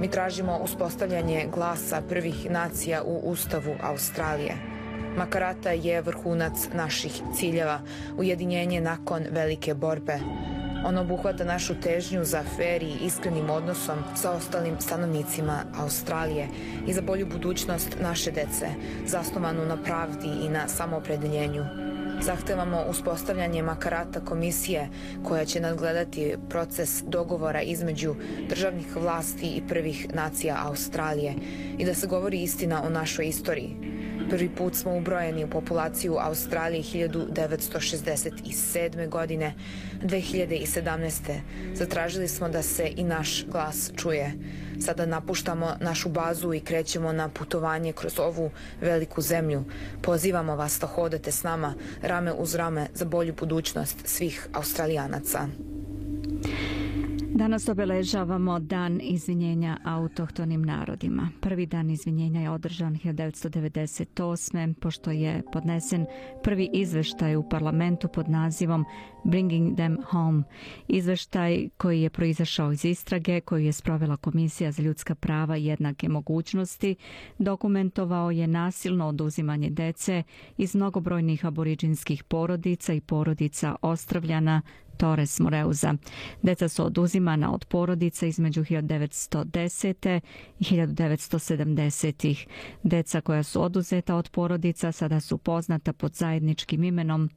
Mi tražimo uspostavljanje glasa prvih nacija u Ustavu Australije. Makarata je vrhunac naših ciljeva, ujedinjenje nakon velike borbe. Ono obuhvata našu težnju za fair i iskrenim odnosom sa ostalim stanovnicima Australije i za bolju budućnost naše dece, zasnovanu na pravdi i na samoopredeljenju. Zahtevamo uspostavljanje makarata komisije koja će nadgledati proces dogovora između državnih vlasti i prvih nacija Australije i da se govori istina o našoj istoriji, Prvi put smo ubrojeni u populaciju Australije 1967. godine. 2017. zatražili smo da se i naš glas čuje. Sada napuštamo našu bazu i krećemo na putovanje kroz ovu veliku zemlju. Pozivamo vas da hodate s nama rame uz rame za bolju budućnost svih Australijanaca. Danas obeležavamo Dan izvinjenja autohtonim narodima. Prvi dan izvinjenja je održan 1998. pošto je podnesen prvi izveštaj u parlamentu pod nazivom Bringing Them Home. Izveštaj koji je proizašao iz istrage koju je sprovela Komisija za ljudska prava i jednake mogućnosti dokumentovao je nasilno oduzimanje dece iz mnogobrojnih aboriđinskih porodica i porodica Ostravljana Torres Moreuza. Deca su oduzimana od porodica između 1910. i 1970. Deca koja su oduzeta od porodica sada su poznata pod zajedničkim imenom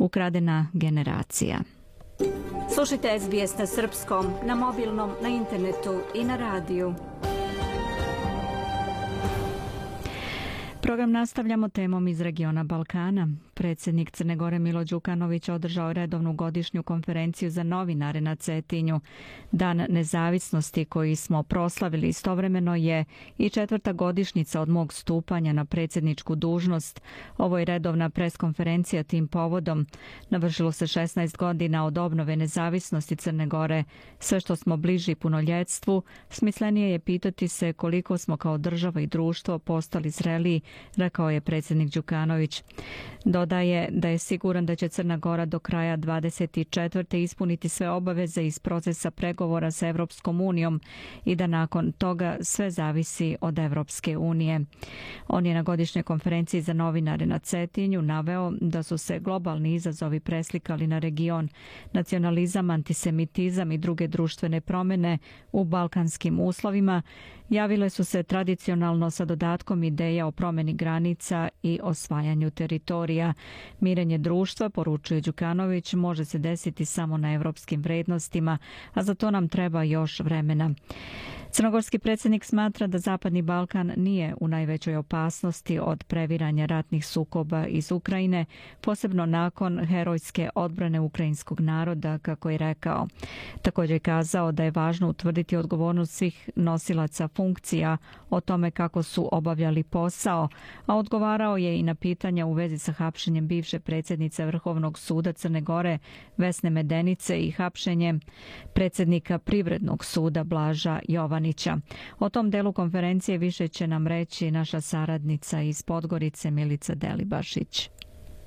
Ukradena generacija. Slušajte SBS na srpskom, na mobilnom, na internetu i na radiju. Program nastavljamo temom iz regiona Balkana. Predsjednik Crne Gore Milo Đukanović održao redovnu godišnju konferenciju za novinare na Cetinju. Dan nezavisnosti koji smo proslavili istovremeno je i četvrta godišnjica od mog stupanja na predsjedničku dužnost. Ovo je redovna preskonferencija tim povodom. Navršilo se 16 godina od obnove nezavisnosti Crne Gore. Sve što smo bliži punoljetstvu, smislenije je pitati se koliko smo kao država i društvo postali zreliji, rekao je predsjednik Đukanović. Dodaje da je siguran da će Crna Gora do kraja 24. ispuniti sve obaveze iz procesa pregovora sa Evropskom unijom i da nakon toga sve zavisi od Evropske unije. On je na godišnjoj konferenciji za novinare na Cetinju naveo da su se globalni izazovi preslikali na region, nacionalizam, antisemitizam i druge društvene promjene u balkanskim uslovima javile su se tradicionalno sa dodatkom ideja o promjeni granica i osvajanju teritorija. Mirenje društva, poručuje Đukanović, može se desiti samo na evropskim vrednostima, a za to nam treba još vremena. Crnogorski predsjednik smatra da Zapadni Balkan nije u najvećoj opasnosti od previranja ratnih sukoba iz Ukrajine, posebno nakon herojske odbrane ukrajinskog naroda, kako je rekao. Također je kazao da je važno utvrditi odgovornost svih nosilaca funkcija o tome kako su obavljali posao, a odgovarao je i na pitanja u vezi sa hapšenjem bivše predsjednice Vrhovnog suda Crne Gore Vesne Medenice i hapšenjem predsjednika Privrednog suda Blaža Jovana Ivanića. O tom delu konferencije više će nam reći naša saradnica iz Podgorice Milica Delibašić.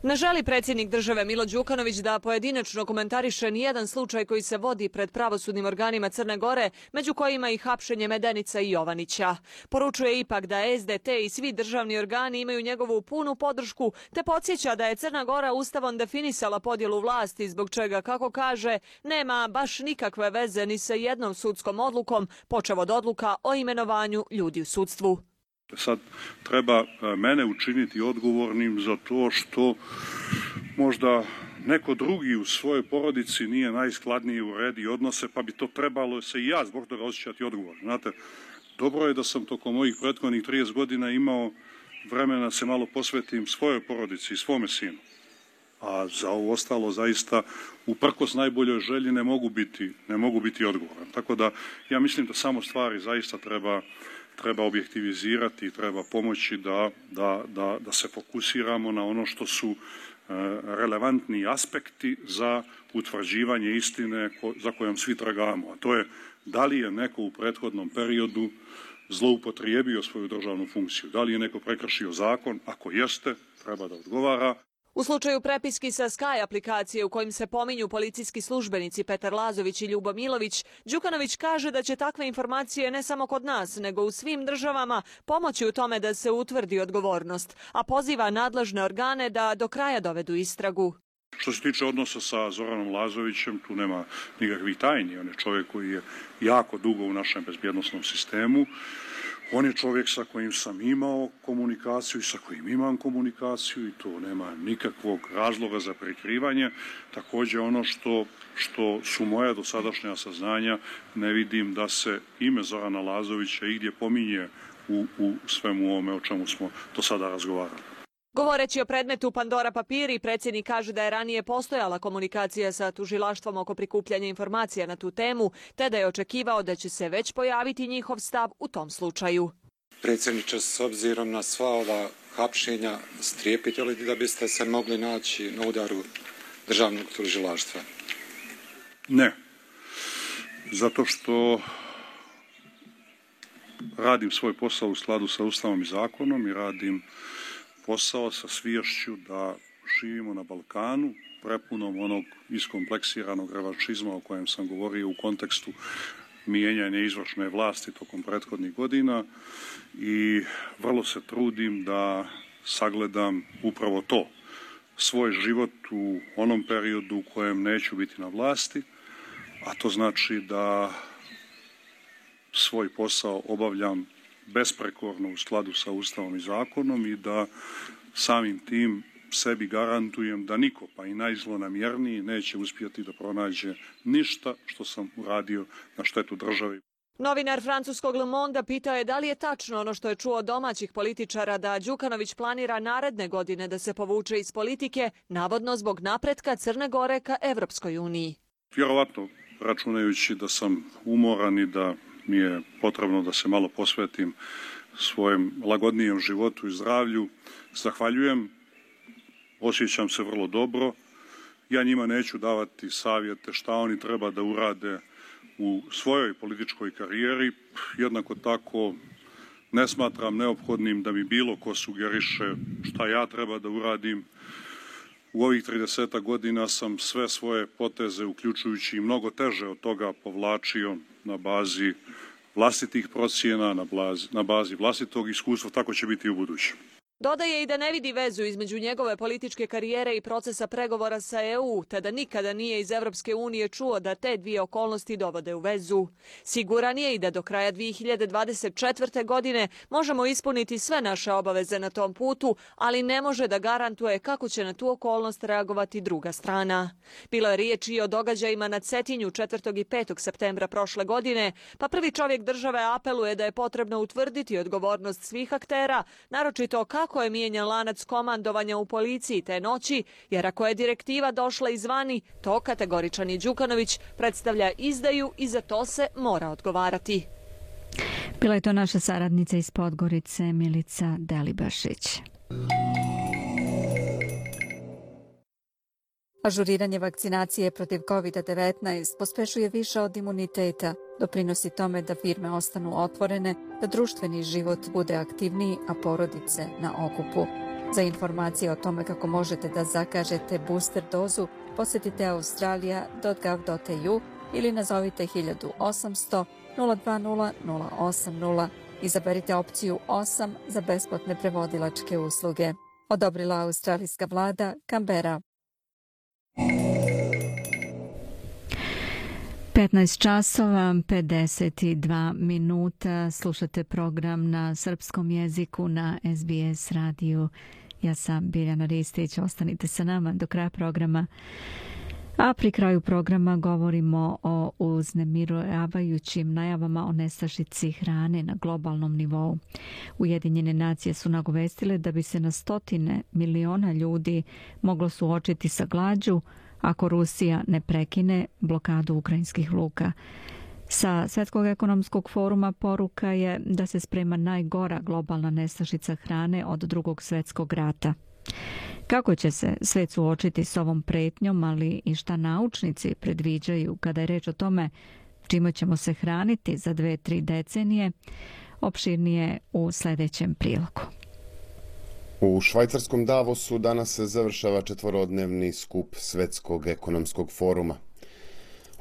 Ne želi predsjednik države Milo Đukanović da pojedinačno komentariše nijedan slučaj koji se vodi pred pravosudnim organima Crne Gore, među kojima i hapšenje Medenica i Jovanića. Poručuje ipak da SDT i svi državni organi imaju njegovu punu podršku, te podsjeća da je Crna Gora ustavom definisala podjelu vlasti, zbog čega, kako kaže, nema baš nikakve veze ni sa jednom sudskom odlukom, počev od odluka o imenovanju ljudi u sudstvu. Sad treba e, mene učiniti odgovornim za to što možda neko drugi u svojoj porodici nije najskladniji u redi odnose, pa bi to trebalo se i ja zbog toga osjećati odgovor. Znate, dobro je da sam tokom mojih prethodnih 30 godina imao vremena da se malo posvetim svojoj porodici i svome sinu. A za ovo ostalo zaista uprkos najboljoj želji ne mogu biti, ne mogu biti odgovoran. Tako da ja mislim da samo stvari zaista treba treba objektivizirati treba pomoći da, da, da, da se fokusiramo na ono što su e, relevantni aspekti za utvrđivanje istine za kojom svi tragamo, a to je da li je neko u prethodnom periodu zloupotrijebio svoju državnu funkciju, da li je neko prekršio zakon, ako jeste, treba da odgovara, U slučaju prepiski sa Sky aplikacije u kojim se pominju policijski službenici Petar Lazović i Ljubo Milović, Đukanović kaže da će takve informacije ne samo kod nas, nego u svim državama pomoći u tome da se utvrdi odgovornost, a poziva nadležne organe da do kraja dovedu istragu. Što se tiče odnosa sa Zoranom Lazovićem, tu nema nikakvih tajni. On je čovjek koji je jako dugo u našem bezbjednostnom sistemu. On je čovjek sa kojim sam imao komunikaciju i sa kojim imam komunikaciju i tu nema nikakvog razloga za prikrivanje. Također ono što, što su moja dosadašnja saznanja, ne vidim da se ime Zorana Lazovića igdje pominje u, u svemu ovome o čemu smo do sada razgovarali. Govoreći o predmetu Pandora papiri, predsjednik kaže da je ranije postojala komunikacija sa tužilaštvom oko prikupljanja informacija na tu temu, te da je očekivao da će se već pojaviti njihov stav u tom slučaju. Predsjedniče, s obzirom na sva ova hapšenja, strijepite li da biste se mogli naći na udaru državnog tužilaštva? Ne. Zato što radim svoj posao u skladu sa Ustavom i zakonom i radim posao sa sviješću da živimo na Balkanu, prepunom onog iskompleksiranog revanšizma o kojem sam govorio u kontekstu mijenjanja izvršne vlasti tokom prethodnih godina i vrlo se trudim da sagledam upravo to, svoj život u onom periodu u kojem neću biti na vlasti, a to znači da svoj posao obavljam besprekorno u skladu sa Ustavom i zakonom i da samim tim sebi garantujem da niko, pa i najzlonamjerniji, neće uspjeti da pronađe ništa što sam uradio na štetu državi. Novinar francuskog Le Monde pitao je da li je tačno ono što je čuo domaćih političara da Đukanović planira naredne godine da se povuče iz politike, navodno zbog napretka Crne Gore ka Evropskoj uniji. Vjerovatno, računajući da sam umoran i da mi je potrebno da se malo posvetim svojem lagodnijem životu i zdravlju. Zahvaljujem, osjećam se vrlo dobro. Ja njima neću davati savjete šta oni treba da urade u svojoj političkoj karijeri. Jednako tako ne smatram neophodnim da mi bilo ko sugeriše šta ja treba da uradim. U ovih 30 godina sam sve svoje poteze, uključujući i mnogo teže od toga, povlačio na bazi vlastitih procjena, na, bazi, na bazi vlastitog iskustva, tako će biti i u budućem. Dodaje i da ne vidi vezu između njegove političke karijere i procesa pregovora sa EU, te da nikada nije iz Evropske unije čuo da te dvije okolnosti dovode u vezu. Siguran je i da do kraja 2024. godine možemo ispuniti sve naše obaveze na tom putu, ali ne može da garantuje kako će na tu okolnost reagovati druga strana. Bilo je riječ i o događajima na Cetinju 4. i 5. septembra prošle godine, pa prvi čovjek države apeluje da je potrebno utvrditi odgovornost svih aktera, naročito kako kako je mijenjan lanac komandovanja u policiji te noći, jer ako je direktiva došla izvani, to kategoričan i Đukanović predstavlja izdaju i za to se mora odgovarati. Bila je to naša saradnica iz Podgorice, Milica Delibašić. Ažuriranje vakcinacije protiv COVID-19 pospešuje više od imuniteta, doprinosi tome da firme ostanu otvorene, da društveni život bude aktivniji, a porodice na okupu. Za informacije o tome kako možete da zakažete booster dozu, posetite australia.gov.au ili nazovite 1800 020 080. Izaberite opciju 8 za besplatne prevodilačke usluge. Odobrila australijska vlada Canberra. 15 časova 52 minuta slušate program na srpskom jeziku na SBS radiju. Ja sam Biljana Ristić, ostanite sa nama do kraja programa. A pri kraju programa govorimo o uznemiravajućim najavama o nestašici hrane na globalnom nivou. Ujedinjene nacije su nagovestile da bi se na stotine miliona ljudi moglo suočiti sa glađu ako Rusija ne prekine blokadu ukrajinskih luka. Sa Svetskog ekonomskog foruma poruka je da se sprema najgora globalna nestašica hrane od drugog svetskog rata. Kako će se svet suočiti s ovom pretnjom, ali i šta naučnici predviđaju kada je reč o tome čime ćemo se hraniti za dve, tri decenije, opširnije u sljedećem prilogu. U švajcarskom Davosu danas se završava četvorodnevni skup Svetskog ekonomskog foruma.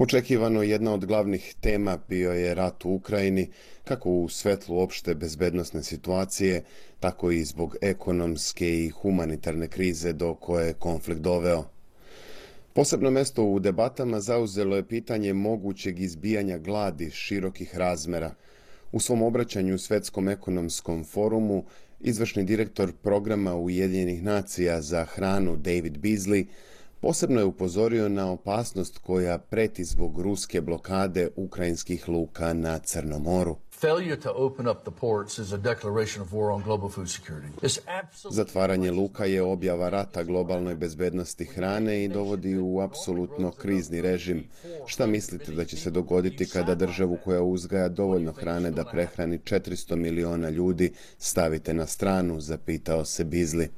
Očekivano jedna od glavnih tema bio je rat u Ukrajini, kako u svetlu opšte bezbednostne situacije, tako i zbog ekonomske i humanitarne krize do koje je konflikt doveo. Posebno mesto u debatama zauzelo je pitanje mogućeg izbijanja gladi širokih razmera. U svom obraćanju Svetskom ekonomskom forumu Izvršni direktor programa Ujedinjenih nacija za hranu David Beasley Posebno je upozorio na opasnost koja preti zbog ruske blokade ukrajinskih luka na Crnom moru. Zatvaranje luka je objava rata globalnoj bezbednosti hrane i dovodi u apsolutno krizni režim. Šta mislite da će se dogoditi kada državu koja uzgaja dovoljno hrane da prehrani 400 miliona ljudi stavite na stranu, zapitao se Bizli.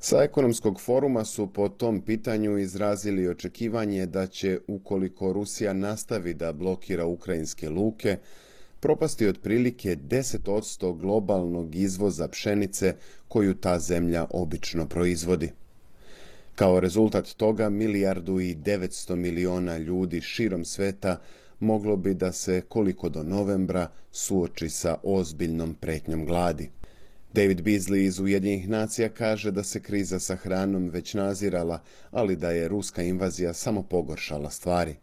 Sa ekonomskog foruma su po tom pitanju izrazili očekivanje da će, ukoliko Rusija nastavi da blokira ukrajinske luke, propasti otprilike 10% globalnog izvoza pšenice koju ta zemlja obično proizvodi. Kao rezultat toga milijardu i 900 miliona ljudi širom sveta moglo bi da se koliko do novembra suoči sa ozbiljnom pretnjom gladi. David Beasley iz Ujedinjenih nacija kaže da se kriza sa hranom već nazirala, ali da je ruska invazija samo pogoršala stvari.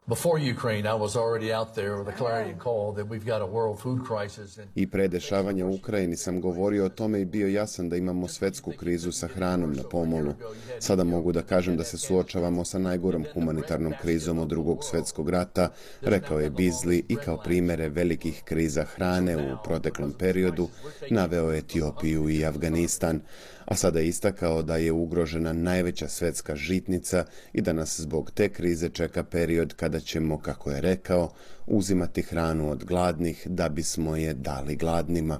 I pre dešavanja u Ukrajini sam govorio o tome i bio jasan da imamo svetsku krizu sa hranom na pomolu. Sada mogu da kažem da se suočavamo sa najgorom humanitarnom krizom od drugog svetskog rata, rekao je Beasley i kao primere velikih kriza hrane u proteklom periodu naveo Etiopiju i Afganistan, a sada je istakao da je ugrožena najveća svetska žitnica i da nas zbog te krize čeka period kada ćemo, kako je rekao, uzimati hranu od gladnih da bismo je dali gladnima.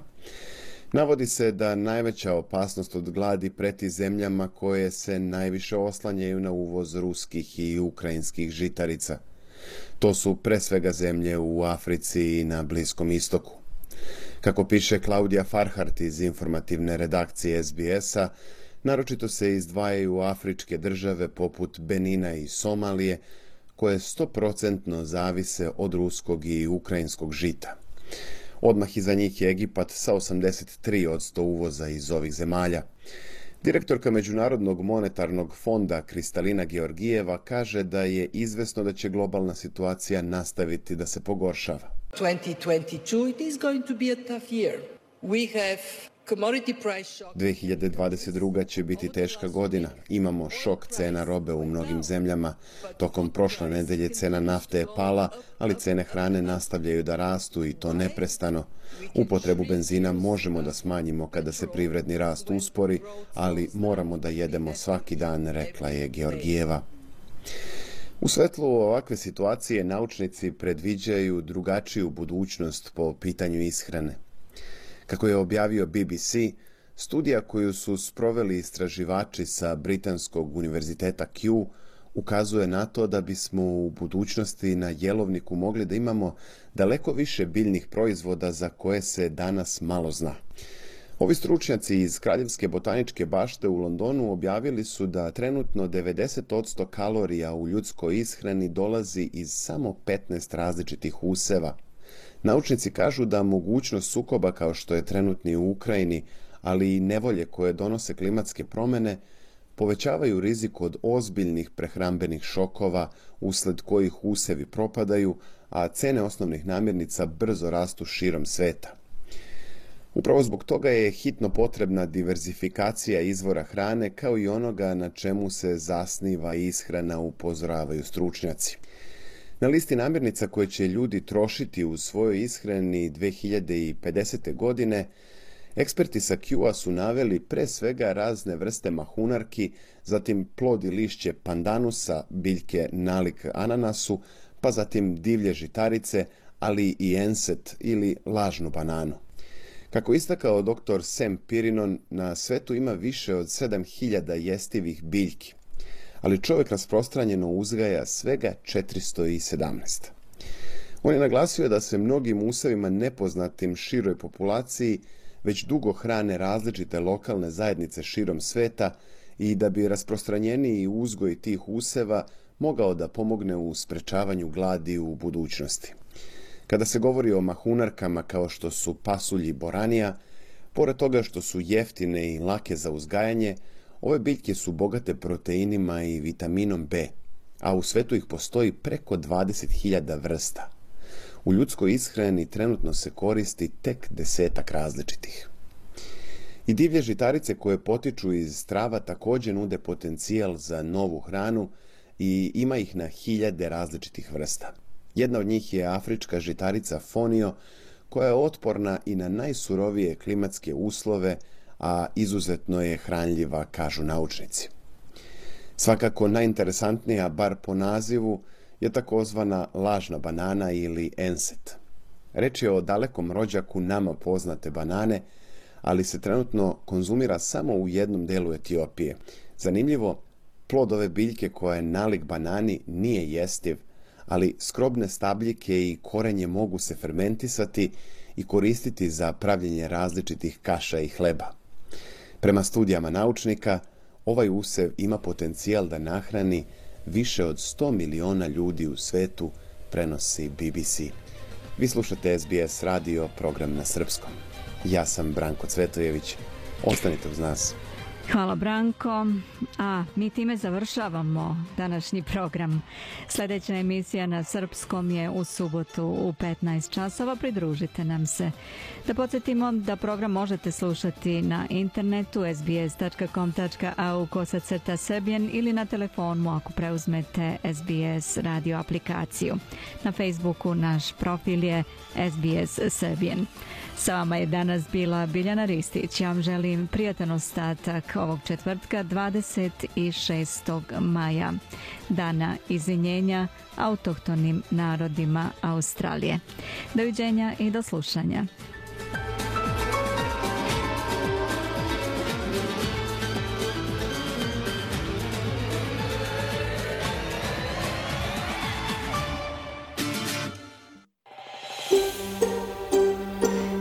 Navodi se da najveća opasnost od gladi preti zemljama koje se najviše oslanjaju na uvoz ruskih i ukrajinskih žitarica. To su pre svega zemlje u Africi i na Bliskom istoku. Kako piše Klaudija Farhart iz informativne redakcije SBS-a, naročito se izdvajaju afričke države poput Benina i Somalije, koje stoprocentno zavise od ruskog i ukrajinskog žita. Odmah iza njih je Egipat sa 83 od 100 uvoza iz ovih zemalja. Direktorka Međunarodnog monetarnog fonda Kristalina Georgijeva kaže da je izvesno da će globalna situacija nastaviti da se pogoršava. 2022 it is going to be a tough year. We have 2022. će biti teška godina. Imamo šok cena robe u mnogim zemljama. Tokom prošle nedelje cena nafte je pala, ali cene hrane nastavljaju da rastu i to neprestano. Upotrebu benzina možemo da smanjimo kada se privredni rast uspori, ali moramo da jedemo svaki dan, rekla je Georgijeva. U svetlu ovakve situacije naučnici predviđaju drugačiju budućnost po pitanju ishrane. Kako je objavio BBC, studija koju su sproveli istraživači sa Britanskog univerziteta Kew ukazuje na to da bismo u budućnosti na jelovniku mogli da imamo daleko više biljnih proizvoda za koje se danas malo zna. Ovi stručnjaci iz Kraljevske botaničke bašte u Londonu objavili su da trenutno 90% kalorija u ljudskoj ishrani dolazi iz samo 15 različitih useva. Naučnici kažu da mogućnost sukoba kao što je trenutni u Ukrajini, ali i nevolje koje donose klimatske promene, povećavaju rizik od ozbiljnih prehrambenih šokova usled kojih usevi propadaju, a cene osnovnih namirnica brzo rastu širom sveta. Upravo zbog toga je hitno potrebna diverzifikacija izvora hrane kao i onoga na čemu se zasniva ishrana, upozoravaju stručnjaci. Na listi namirnica koje će ljudi trošiti u svojoj ishrani 2050. godine, eksperti sa Q-a su naveli pre svega razne vrste mahunarki, zatim plod i lišće pandanusa, biljke nalik ananasu, pa zatim divlje žitarice, ali i enset ili lažnu bananu. Kako istakao dr. Sam Pirinon, na svetu ima više od 7000 jestivih biljki, ali čovjek rasprostranjeno uzgaja svega 417. On je naglasio da se mnogim usevima nepoznatim široj populaciji već dugo hrane različite lokalne zajednice širom sveta i da bi rasprostranjeniji uzgoj tih useva mogao da pomogne u sprečavanju gladi u budućnosti. Kada se govori o mahunarkama kao što su pasulji boranija, pored toga što su jeftine i lake za uzgajanje, ove biljke su bogate proteinima i vitaminom B, a u svetu ih postoji preko 20.000 vrsta. U ljudskoj ishrani trenutno se koristi tek desetak različitih. I divlje žitarice koje potiču iz strava takođe nude potencijal za novu hranu i ima ih na hiljade različitih vrsta. Jedna od njih je afrička žitarica fonio, koja je otporna i na najsurovije klimatske uslove, a izuzetno je hranljiva, kažu naučnici. Svakako najinteresantnija, bar po nazivu, je takozvana lažna banana ili enset. Reč je o dalekom rođaku nama poznate banane, ali se trenutno konzumira samo u jednom delu Etiopije. Zanimljivo, plod ove biljke koja je nalik banani nije jestiv, ali skrobne stabljike i korenje mogu se fermentisati i koristiti za pravljenje različitih kaša i hleba. Prema studijama naučnika, ovaj usev ima potencijal da nahrani više od 100 miliona ljudi u svetu, prenosi BBC. Vi slušate SBS radio, program na srpskom. Ja sam Branko Cvetojević. Ostanite uz nas. Hvala Branko, a mi time završavamo današnji program. Sljedeća emisija na Srpskom je u subotu u 15 časova, pridružite nam se. Da podsjetimo da program možete slušati na internetu sbs.com.au kosacrta Srbijan ili na telefonu ako preuzmete SBS radio aplikaciju. Na Facebooku naš profil je SBS Srbijan. Sa vama je danas bila Biljana Ristić. Ja vam želim prijatan ostatak ovog četvrtka 26. maja, dana izvinjenja autohtonim narodima Australije. Doviđenja i do slušanja.